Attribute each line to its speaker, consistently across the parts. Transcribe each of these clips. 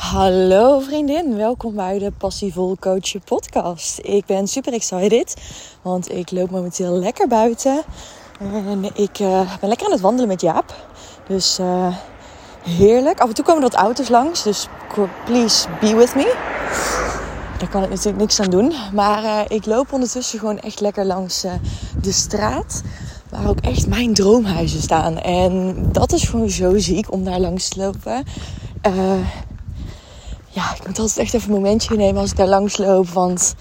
Speaker 1: Hallo vriendin, welkom bij de Passievol Coach podcast. Ik ben super excited, want ik loop momenteel lekker buiten. En ik uh, ben lekker aan het wandelen met Jaap. Dus uh, heerlijk. Af en toe komen er wat auto's langs, dus please be with me. Daar kan ik natuurlijk niks aan doen. Maar uh, ik loop ondertussen gewoon echt lekker langs de straat. Waar ook echt mijn droomhuizen staan. En dat is gewoon zo ziek om daar langs te lopen ja, ik moet altijd echt even een momentje nemen als ik daar langs loop. Want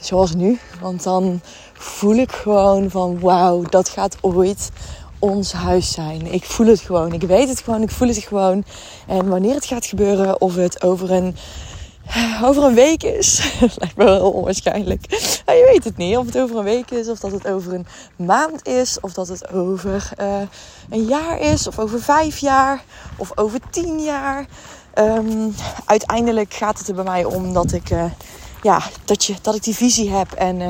Speaker 1: zoals nu. Want dan voel ik gewoon van wauw, dat gaat ooit ons huis zijn. Ik voel het gewoon. Ik weet het gewoon. Ik voel het gewoon. En wanneer het gaat gebeuren, of het over een, over een week is, lijkt me wel onwaarschijnlijk. Maar je weet het niet. Of het over een week is, of dat het over een maand is, of dat het over uh, een jaar is, of over vijf jaar, of over tien jaar. Um, uiteindelijk gaat het er bij mij om dat ik, uh, ja, dat, je, dat ik die visie heb en uh,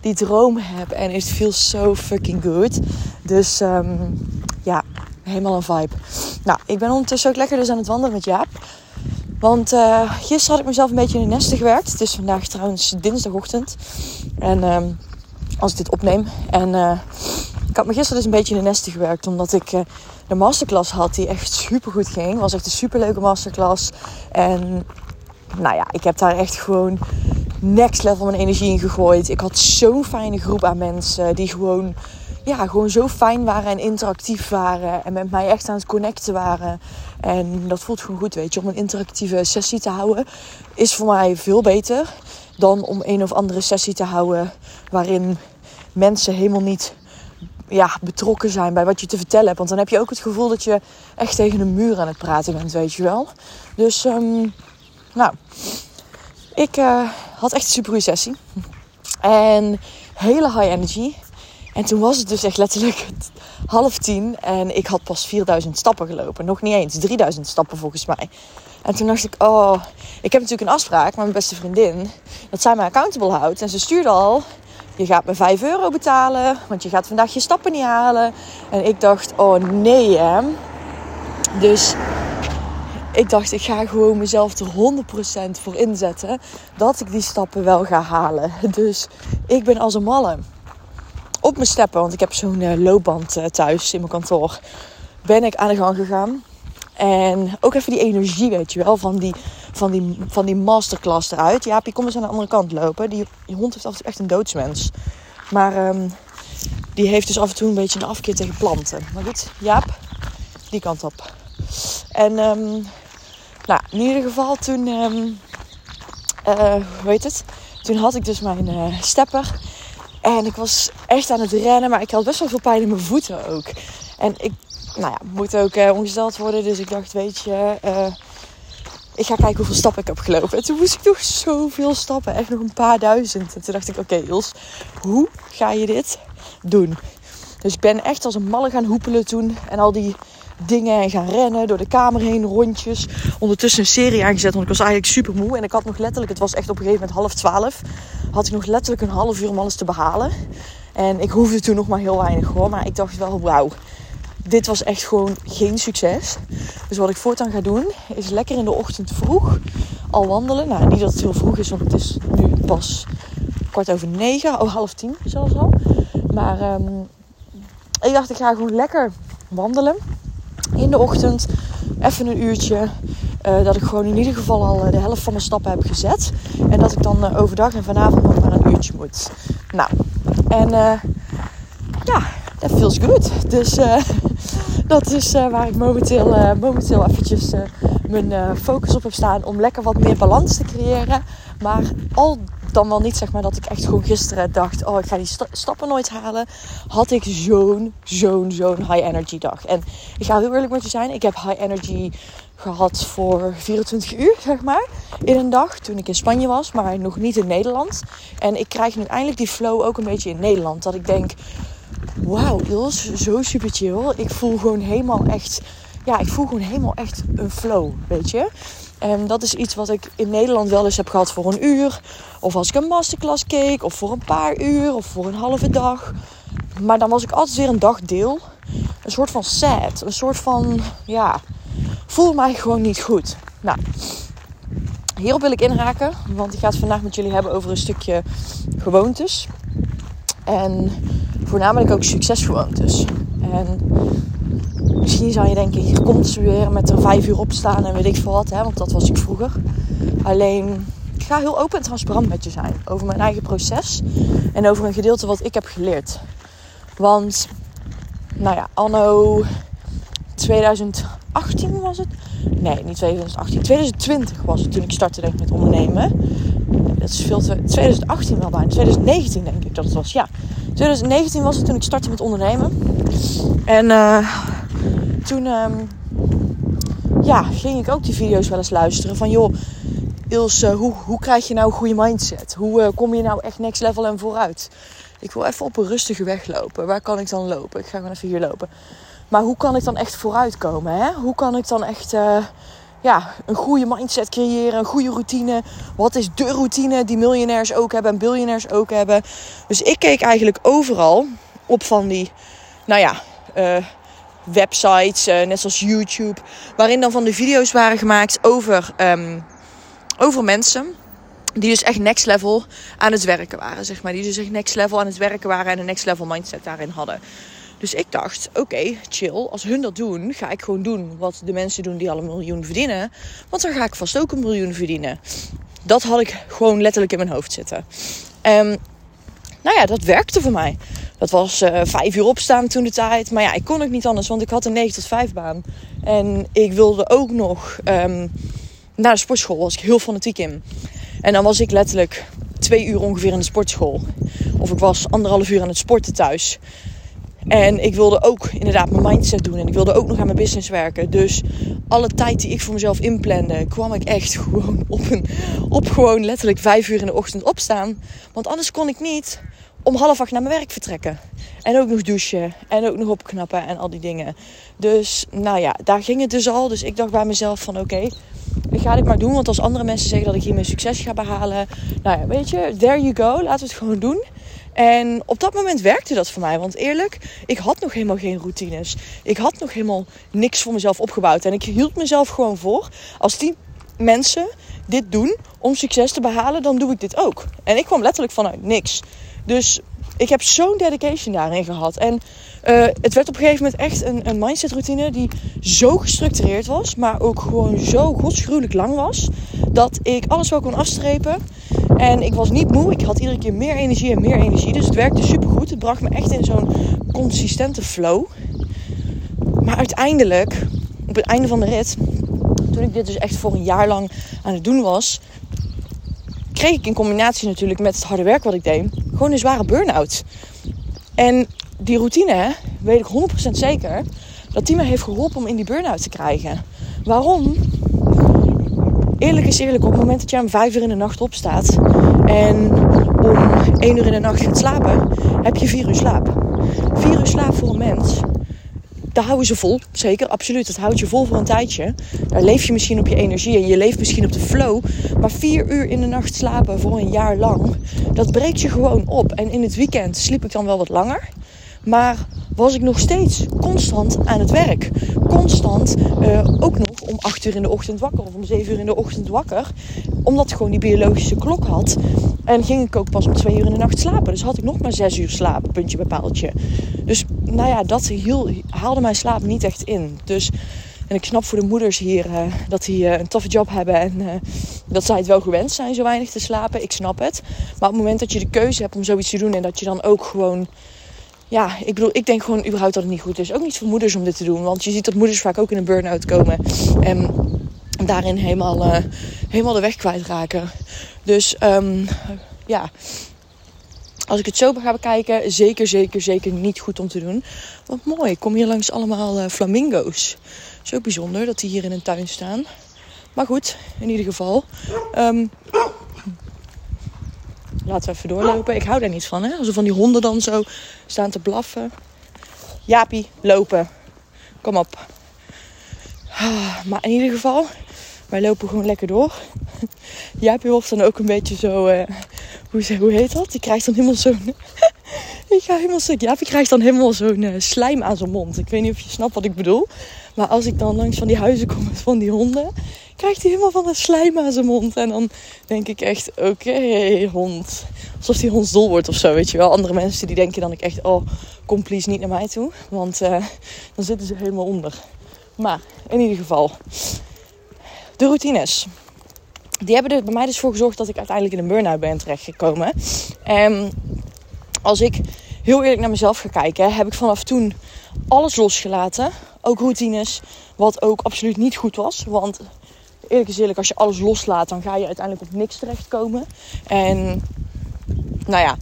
Speaker 1: die droom heb. En het feels so fucking good. Dus um, ja, helemaal een vibe. Nou, ik ben ondertussen ook lekker dus aan het wandelen met Jaap. Want uh, gisteren had ik mezelf een beetje in de nesten gewerkt. Het is vandaag trouwens dinsdagochtend. En um, als ik dit opneem. En ik had me gisteren dus een beetje in de nesten gewerkt. Omdat ik de masterclass had die echt super goed ging. Was echt een super leuke masterclass. En nou ja, ik heb daar echt gewoon next level mijn energie in gegooid. Ik had zo'n fijne groep aan mensen die gewoon, ja, gewoon zo fijn waren en interactief waren. En met mij echt aan het connecten waren. En dat voelt gewoon goed, weet je. Om een interactieve sessie te houden is voor mij veel beter dan om een of andere sessie te houden waarin mensen helemaal niet ja, betrokken zijn bij wat je te vertellen hebt. Want dan heb je ook het gevoel dat je echt tegen een muur aan het praten bent, weet je wel. Dus, um, nou, ik uh, had echt een super goede sessie. En hele high energy. En toen was het dus echt letterlijk half tien. En ik had pas 4000 stappen gelopen. Nog niet eens, 3000 stappen volgens mij. En toen dacht ik, oh, ik heb natuurlijk een afspraak met mijn beste vriendin. Dat zij mij accountable houdt. En ze stuurde al je gaat me 5 euro betalen, want je gaat vandaag je stappen niet halen. En ik dacht, oh nee hè. Dus ik dacht, ik ga gewoon mezelf er 100% voor inzetten dat ik die stappen wel ga halen. Dus ik ben als een malle op mijn steppen, want ik heb zo'n uh, loopband uh, thuis in mijn kantoor, ben ik aan de gang gegaan. En ook even die energie, weet je wel, van die, van die, van die masterclass eruit. Kom eens aan de andere kant lopen. Die, hond heeft toe echt een doodsmens. Maar um, die heeft dus af en toe een beetje een afkeer tegen planten. Maar goed, Jaap, die kant op. En um, nou, in ieder geval toen, um, hoe heet het? Toen had ik dus mijn uh, stepper. En ik was echt aan het rennen, maar ik had best wel veel pijn in mijn voeten ook. En ik nou ja, moet ook uh, ongesteld worden. Dus ik dacht, weet je, uh, ik ga kijken hoeveel stappen ik heb gelopen. En toen moest ik nog zoveel stappen, echt nog een paar duizend. En toen dacht ik, oké Ils, hoe ga je dit doen? Dus ik ben echt als een malle gaan hoepelen toen. En al die dingen gaan rennen door de kamer heen, rondjes. Ondertussen een serie aangezet, want ik was eigenlijk super moe. En ik had nog letterlijk, het was echt op een gegeven moment half twaalf. Had ik nog letterlijk een half uur om alles te behalen. En ik hoefde toen nog maar heel weinig hoor. Maar ik dacht wel, wauw dit was echt gewoon geen succes. Dus wat ik voortaan ga doen, is lekker in de ochtend vroeg al wandelen. Nou, niet dat het heel vroeg is, want het is nu pas kwart over negen. Oh, half tien zelfs al. Maar um, ik dacht, ik ga gewoon lekker wandelen. In de ochtend, even een uurtje. Uh, dat ik gewoon in ieder geval al de helft van mijn stappen heb gezet. En dat ik dan uh, overdag en vanavond nog maar een uurtje moet. Nou, en uh, ja, dat feels good. Dus dat is uh, waar ik momenteel, uh, momenteel eventjes uh, mijn focus op heb staan. Om lekker wat meer balans te creëren. Maar al dan wel niet zeg maar dat ik echt gewoon gisteren dacht... Oh, ik ga die st stappen nooit halen. Had ik zo'n, zo'n, zo'n high energy dag. En ik ga heel eerlijk met je zijn. Ik heb high energy gehad voor 24 uur, zeg maar. In een dag. Toen ik in Spanje was, maar nog niet in Nederland. En ik krijg nu eindelijk die flow ook een beetje in Nederland. Dat ik denk wauw, Ils, zo super chill. Ik voel gewoon helemaal echt, ja, ik voel gewoon helemaal echt een flow, weet je. En dat is iets wat ik in Nederland wel eens heb gehad voor een uur. Of als ik een masterclass keek, of voor een paar uur, of voor een halve dag. Maar dan was ik altijd weer een dag deel. Een soort van sad. Een soort van, ja, voel mij gewoon niet goed. Nou, hierop wil ik inhaken, want ik ga het vandaag met jullie hebben over een stukje gewoontes. En voornamelijk ook succesgewoontes. En misschien zou je denken, hier komt ze weer met er vijf uur opstaan en weet ik veel wat, hè, want dat was ik vroeger. Alleen, ik ga heel open en transparant met je zijn over mijn eigen proces en over een gedeelte wat ik heb geleerd. Want, nou ja, anno 2018 was het. Nee, niet 2018. 2020 was het toen ik startte met ondernemen. Dat is veel te... 2018 wel bijna. 2019 denk ik dat het was. Ja, 2019 was het toen ik startte met ondernemen. En uh, toen um, ja, ging ik ook die video's wel eens luisteren. Van joh, Ilse, hoe, hoe krijg je nou een goede mindset? Hoe uh, kom je nou echt next level en vooruit? Ik wil even op een rustige weg lopen. Waar kan ik dan lopen? Ik ga gewoon even hier lopen. Maar hoe kan ik dan echt vooruitkomen? Hè? Hoe kan ik dan echt uh, ja, een goede mindset creëren, een goede routine? Wat is de routine die miljonairs ook hebben en biljonairs ook hebben? Dus ik keek eigenlijk overal op van die, nou ja, uh, websites, uh, net zoals YouTube, waarin dan van de video's waren gemaakt over, um, over mensen die dus echt next level aan het werken waren, zeg maar. Die dus echt next level aan het werken waren en een next level mindset daarin hadden. Dus ik dacht, oké, chill. Als hun dat doen, ga ik gewoon doen wat de mensen doen die al een miljoen verdienen. Want dan ga ik vast ook een miljoen verdienen. Dat had ik gewoon letterlijk in mijn hoofd zitten. En nou ja, dat werkte voor mij. Dat was uh, vijf uur opstaan toen de tijd. Maar ja, ik kon ook niet anders, want ik had een 9 tot 5 baan. En ik wilde ook nog um, naar de sportschool. Was ik heel fanatiek in. En dan was ik letterlijk twee uur ongeveer in de sportschool. Of ik was anderhalf uur aan het sporten thuis. En ik wilde ook inderdaad mijn mindset doen. En ik wilde ook nog aan mijn business werken. Dus alle tijd die ik voor mezelf inplande, kwam ik echt gewoon op, een, op gewoon letterlijk vijf uur in de ochtend opstaan. Want anders kon ik niet om half acht naar mijn werk vertrekken. En ook nog douchen. En ook nog opknappen en al die dingen. Dus nou ja, daar ging het dus al. Dus ik dacht bij mezelf van oké, ik ga dit maar doen. Want als andere mensen zeggen dat ik hiermee succes ga behalen. Nou ja, weet je, there you go. Laten we het gewoon doen. En op dat moment werkte dat voor mij. Want eerlijk, ik had nog helemaal geen routines. Ik had nog helemaal niks voor mezelf opgebouwd. En ik hield mezelf gewoon voor. Als die mensen dit doen om succes te behalen, dan doe ik dit ook. En ik kwam letterlijk vanuit niks. Dus ik heb zo'n dedication daarin gehad. En uh, het werd op een gegeven moment echt een, een mindset routine die zo gestructureerd was, maar ook gewoon zo godsgruwelijk lang was, dat ik alles wel kon afstrepen. En ik was niet moe. Ik had iedere keer meer energie en meer energie. Dus het werkte supergoed. Het bracht me echt in zo'n consistente flow. Maar uiteindelijk, op het einde van de rit, toen ik dit dus echt voor een jaar lang aan het doen was, kreeg ik in combinatie natuurlijk met het harde werk wat ik deed, gewoon een zware burn-out. En die routine, weet ik 100% zeker, dat die me heeft geholpen om in die burn-out te krijgen. Waarom? Eerlijk is eerlijk, op het moment dat je om 5 uur in de nacht opstaat en om 1 uur in de nacht gaat slapen, heb je 4 uur slaap. 4 uur slaap voor een mens daar houden ze vol. Zeker, absoluut. Dat houdt je vol voor een tijdje. Daar leef je misschien op je energie en je leeft misschien op de flow. Maar vier uur in de nacht slapen voor een jaar lang, dat breekt je gewoon op. En in het weekend sliep ik dan wel wat langer. Maar was ik nog steeds constant aan het werk. Constant uh, ook nog om 8 uur in de ochtend wakker of om 7 uur in de ochtend wakker. Omdat ik gewoon die biologische klok had. En ging ik ook pas om 2 uur in de nacht slapen. Dus had ik nog maar 6 uur slaap, puntje bij. Dus nou ja, dat haalde mijn slaap niet echt in. Dus, en ik snap voor de moeders hier uh, dat die uh, een toffe job hebben. En dat zij het wel gewend zijn zo weinig te slapen. Ik snap het. Maar op het moment dat je de keuze hebt om zoiets te doen en dat je dan ook gewoon ja, ik bedoel, ik denk gewoon überhaupt dat het niet goed is. Ook niet voor moeders om dit te doen. Want je ziet dat moeders vaak ook in een burn-out komen. En daarin helemaal, uh, helemaal de weg kwijtraken. Dus um, ja, als ik het zo ga bekijken, zeker, zeker, zeker niet goed om te doen. Wat mooi, kom hier langs allemaal uh, flamingo's. Zo bijzonder dat die hier in een tuin staan. Maar goed, in ieder geval. Um, laten we even doorlopen. Ik hou daar niet van, hè? Als er van die honden dan zo staan te blaffen. Jaapie, lopen. Kom op. Ah, maar in ieder geval, wij lopen gewoon lekker door. Jaapie wordt dan ook een beetje zo... Uh, hoe, hoe heet dat? Die krijgt dan helemaal zo'n... ik ga helemaal stuk. Jaapie krijgt dan helemaal zo'n uh, slijm aan zijn mond. Ik weet niet of je snapt wat ik bedoel. Maar als ik dan langs van die huizen kom met van die honden, krijgt hij helemaal van de slijm aan zijn mond. En dan denk ik echt, oké, hond. Alsof die hondsdol wordt of zo, weet je wel. Andere mensen die denken dan ik echt, oh, kom please niet naar mij toe. Want uh, dan zitten ze helemaal onder. Maar in ieder geval, de routines. Die hebben er bij mij dus voor gezorgd dat ik uiteindelijk in een burn-out ben terechtgekomen. En als ik heel eerlijk naar mezelf ga kijken, heb ik vanaf toen alles losgelaten. Ook routines, wat ook absoluut niet goed was. Want eerlijk is eerlijk, als je alles loslaat, dan ga je uiteindelijk op niks terechtkomen. En nou ja,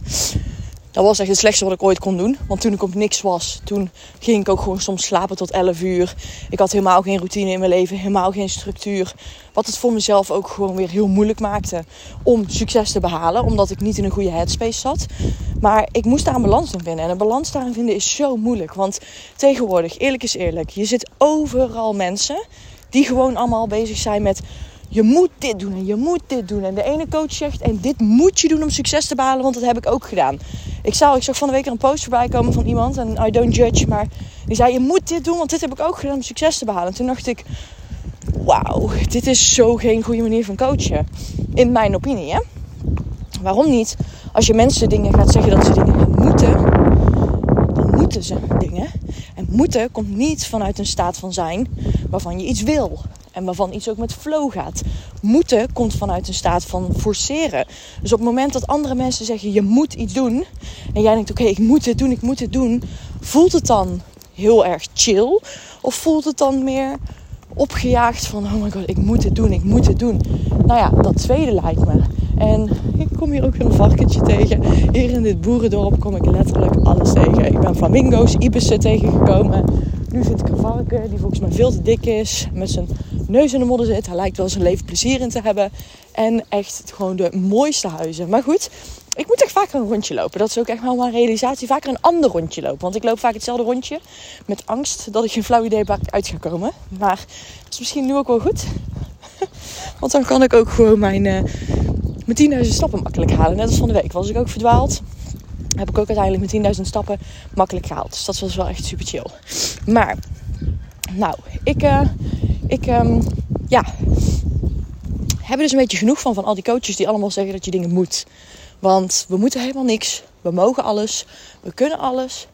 Speaker 1: dat was echt het slechtste wat ik ooit kon doen. Want toen ik op niks was, toen ging ik ook gewoon soms slapen tot 11 uur. Ik had helemaal geen routine in mijn leven, helemaal geen structuur. Wat het voor mezelf ook gewoon weer heel moeilijk maakte om succes te behalen. Omdat ik niet in een goede headspace zat. Maar ik moest daar een balans in vinden. En een balans daarin vinden is zo moeilijk. Want tegenwoordig, eerlijk is eerlijk, je zit overal mensen die gewoon allemaal bezig zijn met je moet dit doen en je moet dit doen. En de ene coach zegt, en dit moet je doen om succes te behalen, want dat heb ik ook gedaan. Ik, zou, ik zag van de week een post voorbij komen van iemand, en I don't judge, maar die zei, je moet dit doen, want dit heb ik ook gedaan om succes te behalen. En toen dacht ik, wauw, dit is zo geen goede manier van coachen. In mijn opinie, hè. Waarom niet? Als je mensen dingen gaat zeggen dat ze dingen moeten, dan moeten ze dingen. En moeten komt niet vanuit een staat van zijn waarvan je iets wil. En waarvan iets ook met flow gaat. Moeten komt vanuit een staat van forceren. Dus op het moment dat andere mensen zeggen je moet iets doen. En jij denkt oké ik moet dit doen, ik moet dit doen. Voelt het dan heel erg chill? Of voelt het dan meer opgejaagd van oh my god ik moet dit doen, ik moet dit doen. Nou ja dat tweede lijkt me. En ik kom hier ook een varkentje tegen. Hier in dit boerendorp kom ik letterlijk alles tegen. Ik ben flamingo's, ibissen tegengekomen. Nu vind ik een varken die volgens mij veel te dik is. Met zijn neus in de modder zit. Hij lijkt wel zijn leven plezier in te hebben. En echt gewoon de mooiste huizen. Maar goed, ik moet echt vaker een rondje lopen. Dat is ook echt wel mijn realisatie. Vaker een ander rondje lopen. Want ik loop vaak hetzelfde rondje. Met angst dat ik geen flauw idee waar uit ga komen. Maar is misschien nu ook wel goed. Want dan kan ik ook gewoon mijn, uh, mijn 10.000 stappen makkelijk halen. Net als van de week was ik ook verdwaald. Heb ik ook uiteindelijk met 10.000 stappen makkelijk gehaald. Dus dat was wel echt super chill. Maar, nou, ik, uh, ik um, ja, heb er dus een beetje genoeg van. Van al die coaches die allemaal zeggen dat je dingen moet. Want we moeten helemaal niks. We mogen alles. We kunnen alles.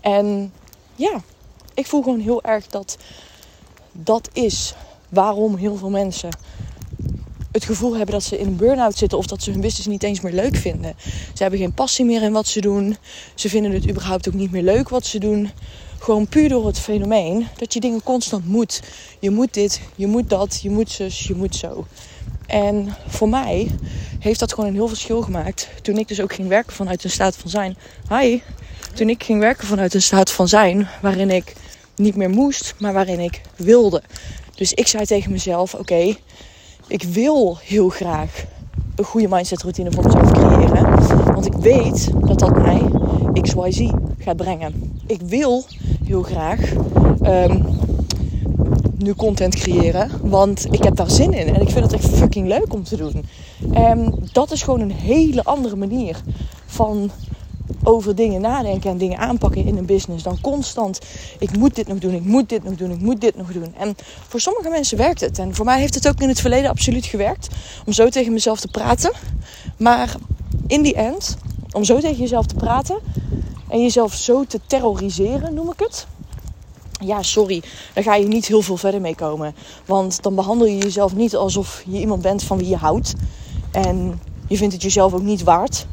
Speaker 1: En ja, ik voel gewoon heel erg dat dat is waarom heel veel mensen het gevoel hebben dat ze in een burn-out zitten of dat ze hun business niet eens meer leuk vinden. Ze hebben geen passie meer in wat ze doen. Ze vinden het überhaupt ook niet meer leuk wat ze doen. Gewoon puur door het fenomeen dat je dingen constant moet. Je moet dit, je moet dat, je moet zus, je moet zo. En voor mij heeft dat gewoon een heel verschil gemaakt. Toen ik dus ook ging werken vanuit een staat van zijn. Hi. Toen ik ging werken vanuit een staat van zijn waarin ik niet meer moest, maar waarin ik wilde. Dus ik zei tegen mezelf: Oké, ik wil heel graag een goede mindset routine voor mezelf creëren. Want ik weet dat dat mij XYZ gaat brengen. Ik wil heel graag um, nu content creëren. Want ik heb daar zin in. En ik vind het echt fucking leuk om te doen. En dat is gewoon een hele andere manier van over dingen nadenken en dingen aanpakken in een business dan constant ik moet dit nog doen, ik moet dit nog doen, ik moet dit nog doen. En voor sommige mensen werkt het en voor mij heeft het ook in het verleden absoluut gewerkt om zo tegen mezelf te praten. Maar in die end, om zo tegen jezelf te praten en jezelf zo te terroriseren, noem ik het. Ja, sorry, daar ga je niet heel veel verder mee komen. Want dan behandel je jezelf niet alsof je iemand bent van wie je houdt. En je vindt het jezelf ook niet waard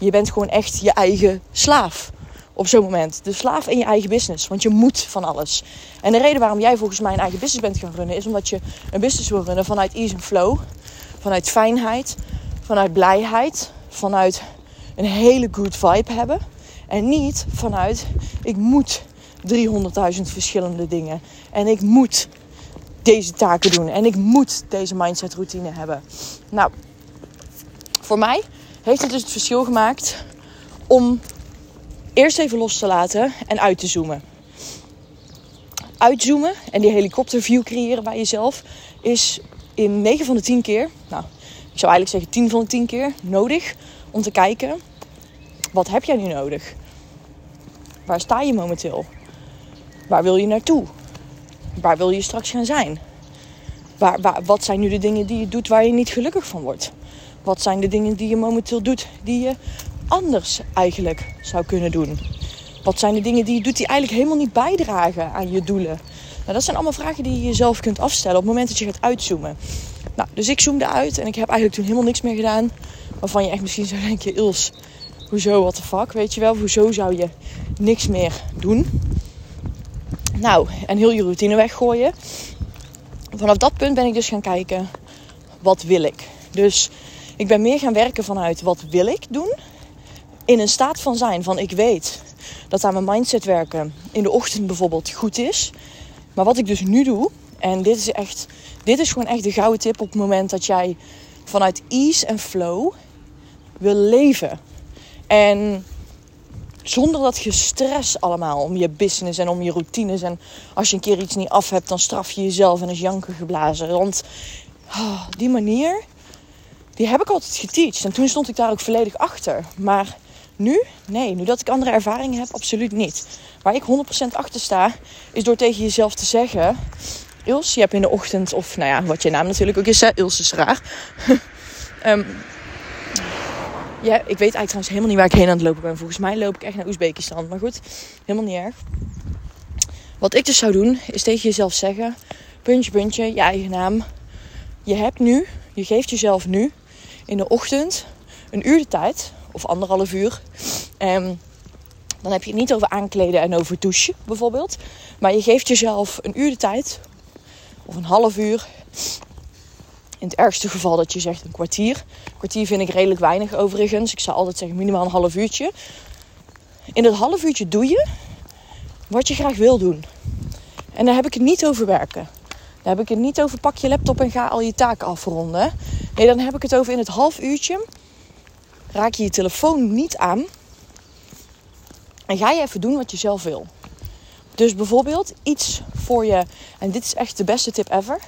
Speaker 1: je bent gewoon echt je eigen slaaf op zo'n moment. De slaaf in je eigen business. Want je moet van alles. En de reden waarom jij volgens mij een eigen business bent gaan runnen... is omdat je een business wil runnen vanuit ease and flow. Vanuit fijnheid. Vanuit blijheid. Vanuit een hele good vibe hebben. En niet vanuit... ik moet 300.000 verschillende dingen. En ik moet deze taken doen. En ik moet deze mindset routine hebben. Nou, voor mij heeft het dus het verschil gemaakt om eerst even los te laten en uit te zoomen. Uitzoomen en die helikopterview creëren bij jezelf is in 9 van de 10 keer, nou, ik zou eigenlijk zeggen 10 van de 10 keer nodig om te kijken wat heb jij nu nodig? Waar sta je momenteel? Waar wil je naartoe? waar wil je straks gaan zijn? Waar, wat zijn nu de dingen die je doet waar je niet gelukkig van wordt? Wat zijn de dingen die je momenteel doet die je anders eigenlijk zou kunnen doen? Wat zijn de dingen die je doet die eigenlijk helemaal niet bijdragen aan je doelen? Nou, dat zijn allemaal vragen die je jezelf kunt afstellen op het moment dat je gaat uitzoomen. Nou, dus ik zoomde uit en ik heb eigenlijk toen helemaal niks meer gedaan. Waarvan je echt misschien zou denken, Ils, hoezo, what the fuck, weet je wel? Hoezo zou je niks meer doen? Nou, en heel je routine weggooien. Vanaf dat punt ben ik dus gaan kijken, wat wil ik? Dus ik ben meer gaan werken vanuit, wat wil ik doen? In een staat van zijn, van ik weet dat aan mijn mindset werken in de ochtend bijvoorbeeld goed is. Maar wat ik dus nu doe, en dit is echt, dit is gewoon echt de gouden tip op het moment dat jij vanuit ease en flow wil leven. En zonder dat gestres allemaal om je business en om je routines. En als je een keer iets niet af hebt, dan straf je jezelf en is janken geblazen. Want oh, die manier, die heb ik altijd geteacht. En toen stond ik daar ook volledig achter. Maar nu, nee, nu dat ik andere ervaringen heb, absoluut niet. Waar ik 100% achter sta, is door tegen jezelf te zeggen... Ils, je hebt in de ochtend, of nou ja, wat je naam natuurlijk ook is, hè, Ils is raar. um, ja, ik weet eigenlijk trouwens helemaal niet waar ik heen aan het lopen ben. Volgens mij loop ik echt naar Oezbekistan. Maar goed, helemaal niet erg. Wat ik dus zou doen, is tegen jezelf zeggen... Puntje, puntje, je eigen naam. Je hebt nu, je geeft jezelf nu in de ochtend een uur de tijd. Of anderhalf uur. Um, dan heb je het niet over aankleden en over douchen bijvoorbeeld. Maar je geeft jezelf een uur de tijd. Of een half uur. In het ergste geval dat je zegt een kwartier. Een kwartier vind ik redelijk weinig overigens. Ik zou altijd zeggen minimaal een half uurtje. In dat half uurtje doe je wat je graag wil doen. En daar heb ik het niet over werken. Daar heb ik het niet over pak je laptop en ga al je taken afronden. Nee, dan heb ik het over in het half uurtje. Raak je je telefoon niet aan. En ga je even doen wat je zelf wil. Dus bijvoorbeeld iets voor je. En dit is echt de beste tip ever.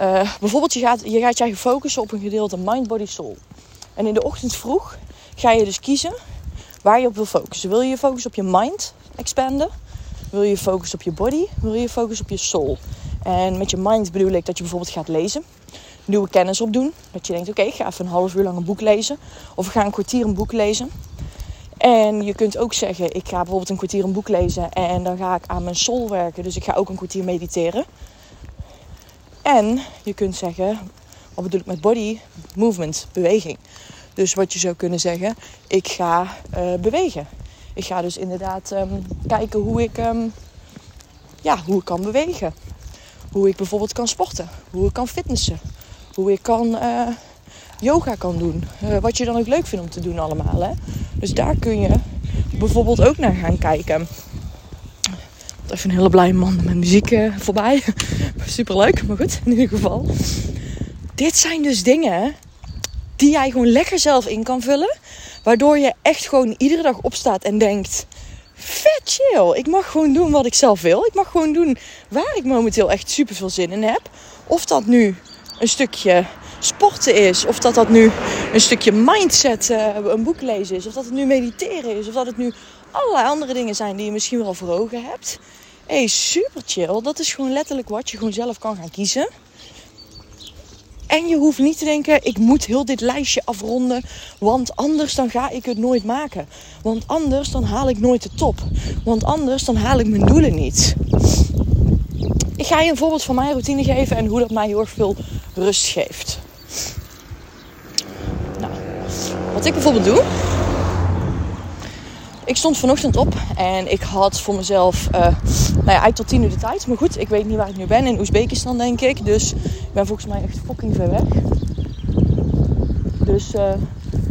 Speaker 1: Uh, bijvoorbeeld, je gaat, je gaat je focussen op een gedeelte mind, body, soul. En in de ochtend vroeg ga je dus kiezen waar je op wil focussen. Wil je je focussen op je mind expanden? Wil je je focussen op je body? Wil je je focussen op je soul? En met je mind bedoel ik dat je bijvoorbeeld gaat lezen. Nieuwe kennis opdoen. Dat je denkt, oké, ik ga even een half uur lang een boek lezen. Of ik ga een kwartier een boek lezen. En je kunt ook zeggen, ik ga bijvoorbeeld een kwartier een boek lezen. En dan ga ik aan mijn soul werken. Dus ik ga ook een kwartier mediteren. En je kunt zeggen, wat bedoel ik met body? Movement, beweging. Dus wat je zou kunnen zeggen, ik ga uh, bewegen. Ik ga dus inderdaad um, kijken hoe ik, um, ja, hoe ik kan bewegen. Hoe ik bijvoorbeeld kan sporten. Hoe ik kan fitnessen. Hoe ik kan uh, yoga kan doen. Uh, wat je dan ook leuk vindt om te doen allemaal. Hè? Dus daar kun je bijvoorbeeld ook naar gaan kijken. Even een hele blije man met muziek uh, voorbij. Super leuk, maar goed, in ieder geval. Dit zijn dus dingen die jij gewoon lekker zelf in kan vullen. Waardoor je echt gewoon iedere dag opstaat en denkt: vet chill. Ik mag gewoon doen wat ik zelf wil. Ik mag gewoon doen waar ik momenteel echt super veel zin in heb. Of dat nu een stukje sporten is. Of dat dat nu een stukje mindset, uh, een boek lezen is. Of dat het nu mediteren is. Of dat het nu allerlei andere dingen zijn die je misschien wel voor ogen hebt. Hé, hey, super chill. Dat is gewoon letterlijk wat je gewoon zelf kan gaan kiezen. En je hoeft niet te denken, ik moet heel dit lijstje afronden. Want anders dan ga ik het nooit maken. Want anders dan haal ik nooit de top. Want anders dan haal ik mijn doelen niet. Ik ga je een voorbeeld van mijn routine geven en hoe dat mij heel erg veel rust geeft. Nou, wat ik bijvoorbeeld doe, ik stond vanochtend op en ik had voor mezelf, uh, nou ja, eigenlijk tot 10 uur de tijd. Maar goed, ik weet niet waar ik nu ben. In Oezbekistan denk ik. Dus ik ben volgens mij echt fucking ver weg. Dus uh,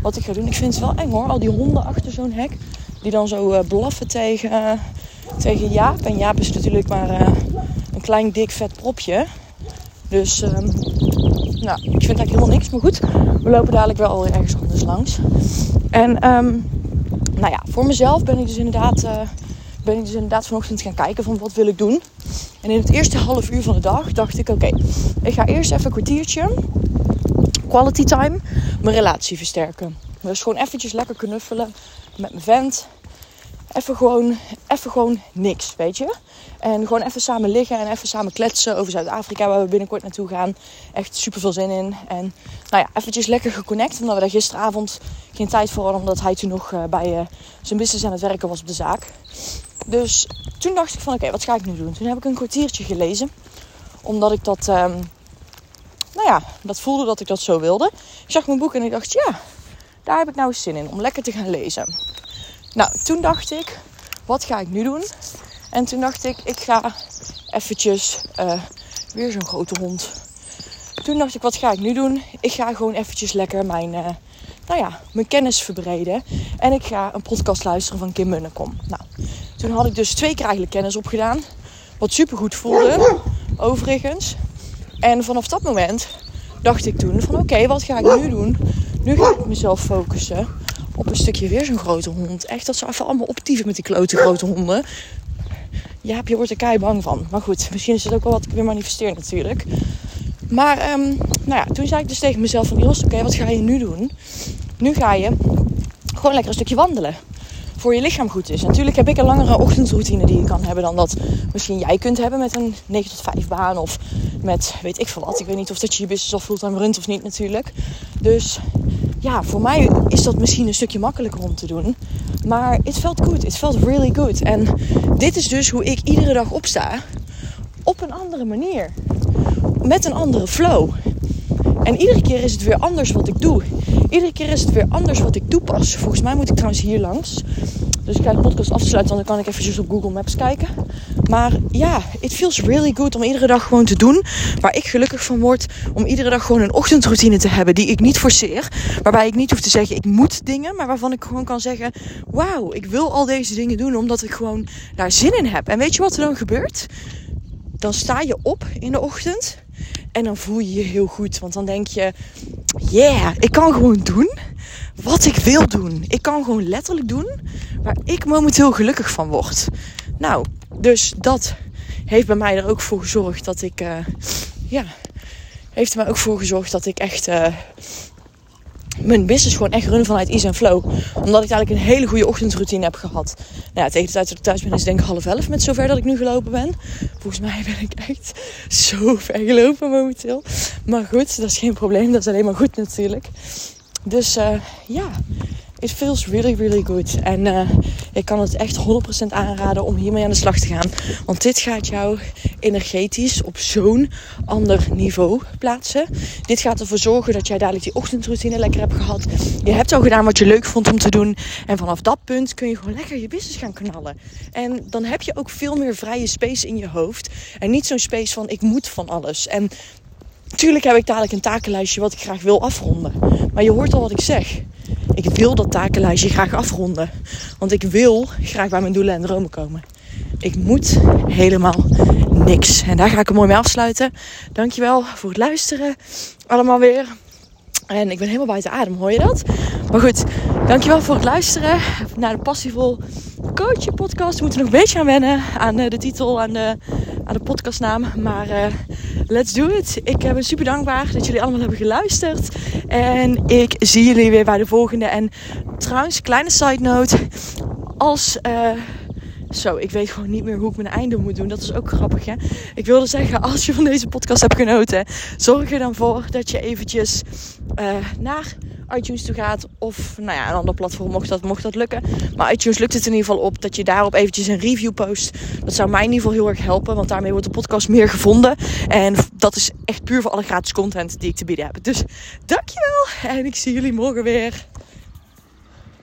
Speaker 1: wat ik ga doen, ik vind het wel eng hoor. Al die honden achter zo'n hek. Die dan zo uh, blaffen tegen, tegen Jaap. En Jaap is natuurlijk maar een klein dik vet propje. Dus um, nou, ik vind eigenlijk helemaal niks. Maar goed, we lopen dadelijk wel ergens anders langs. En um, nou ja, voor mezelf ben ik dus inderdaad, uh, ben ik dus inderdaad vanochtend gaan kijken van wat wil ik doen. En in het eerste half uur van de dag dacht ik, oké, ik ga eerst even een kwartiertje, quality time, mijn relatie versterken. Dus gewoon eventjes lekker knuffelen met mijn vent. Even gewoon, even gewoon niks, weet je. En gewoon even samen liggen en even samen kletsen over Zuid-Afrika, waar we binnenkort naartoe gaan. Echt super veel zin in. En nou ja, eventjes lekker geconnect, omdat we daar gisteravond geen tijd voor hadden, omdat hij toen nog uh, bij uh, zijn business aan het werken was op de zaak. Dus toen dacht ik van oké, wat ga ik nu doen? Toen heb ik een kwartiertje gelezen, omdat ik dat, um, nou ja, dat voelde dat ik dat zo wilde. Ik zag mijn boek en ik dacht, ja, daar heb ik nou zin in om lekker te gaan lezen. Nou, toen dacht ik, wat ga ik nu doen? En toen dacht ik, ik ga eventjes, uh, weer zo'n grote hond. Toen dacht ik, wat ga ik nu doen? Ik ga gewoon eventjes lekker mijn, uh, nou ja, mijn kennis verbreden. En ik ga een podcast luisteren van Kim Munnekom. Nou, toen had ik dus twee keer eigenlijk kennis opgedaan. Wat super goed voelde, overigens. En vanaf dat moment dacht ik toen van oké, wat ga ik nu doen? Nu ga ik mezelf focussen op een stukje weer zo'n grote hond. Echt, dat ze even allemaal optieven met die klote grote honden. Ja, je wordt er kei bang van. Maar goed, misschien is het ook wel wat weer manifesteer natuurlijk. Maar um, nou ja, toen zei ik dus tegen mezelf van... Jos, oké, wat ga je nu doen? Nu ga je gewoon lekker een stukje wandelen. Voor je lichaam goed is. Natuurlijk heb ik een langere ochtendroutine die je kan hebben dan dat misschien jij kunt hebben met een 9 tot 5 baan. Of met weet ik veel wat. Ik weet niet of dat je je business al fulltime runt of niet natuurlijk. Dus ja, voor mij is dat misschien een stukje makkelijker om te doen. Maar it felt good. It felt really good. En dit is dus hoe ik iedere dag opsta. Op een andere manier. Met een andere flow. En iedere keer is het weer anders wat ik doe. Iedere keer is het weer anders wat ik toepas. Volgens mij moet ik trouwens hier langs. Dus ik ga de podcast afsluiten, dan kan ik eventjes op Google Maps kijken. Maar ja, it feels really good om iedere dag gewoon te doen waar ik gelukkig van word. Om iedere dag gewoon een ochtendroutine te hebben die ik niet forceer. Waarbij ik niet hoef te zeggen ik moet dingen, maar waarvan ik gewoon kan zeggen: Wauw, ik wil al deze dingen doen omdat ik gewoon daar zin in heb. En weet je wat er dan gebeurt? Dan sta je op in de ochtend en dan voel je je heel goed. Want dan denk je: Yeah, ik kan gewoon doen wat ik wil doen. Ik kan gewoon letterlijk doen waar ik momenteel gelukkig van word. Nou, dus dat heeft bij mij er ook voor gezorgd dat ik, uh, ja, heeft er mij ook voor gezorgd dat ik echt uh, mijn business gewoon echt run vanuit ease en flow. Omdat ik eigenlijk een hele goede ochtendroutine heb gehad. Nou ja, tegen de tijd dat ik thuis ben is denk ik half elf met zover dat ik nu gelopen ben. Volgens mij ben ik echt zo ver gelopen momenteel. Maar goed, dat is geen probleem. Dat is alleen maar goed natuurlijk. Dus uh, ja, it feels really, really good. En uh, ik kan het echt 100% aanraden om hiermee aan de slag te gaan. Want dit gaat jou energetisch op zo'n ander niveau plaatsen. Dit gaat ervoor zorgen dat jij dadelijk die ochtendroutine lekker hebt gehad. Je hebt al gedaan wat je leuk vond om te doen. En vanaf dat punt kun je gewoon lekker je business gaan knallen. En dan heb je ook veel meer vrije space in je hoofd. En niet zo'n space van ik moet van alles. En Tuurlijk heb ik dadelijk een takenlijstje wat ik graag wil afronden. Maar je hoort al wat ik zeg. Ik wil dat takenlijstje graag afronden. Want ik wil graag bij mijn doelen en dromen komen. Ik moet helemaal niks. En daar ga ik er mooi mee afsluiten. Dankjewel voor het luisteren. Allemaal weer. En ik ben helemaal buiten adem, hoor je dat? Maar goed, dankjewel voor het luisteren naar de Passievol Coach podcast. We moeten nog een beetje aan wennen aan eh, de titel, aan de, aan de podcastnaam. Maar uh, let's do it. Ik ben super dankbaar dat jullie allemaal hebben geluisterd. En ik zie jullie weer bij de volgende. En trouwens, kleine side note. Als... Uh, zo, ik weet gewoon niet meer hoe ik mijn einde moet doen. Dat is ook grappig, hè? Ik wilde zeggen, als je van deze podcast hebt genoten, zorg er dan voor dat je eventjes uh, naar iTunes toe gaat. Of, nou ja, een ander platform mocht dat, mocht dat lukken. Maar iTunes lukt het in ieder geval op dat je daarop eventjes een review post. Dat zou mij in ieder geval heel erg helpen, want daarmee wordt de podcast meer gevonden. En dat is echt puur voor alle gratis content die ik te bieden heb. Dus dankjewel en ik zie jullie morgen weer.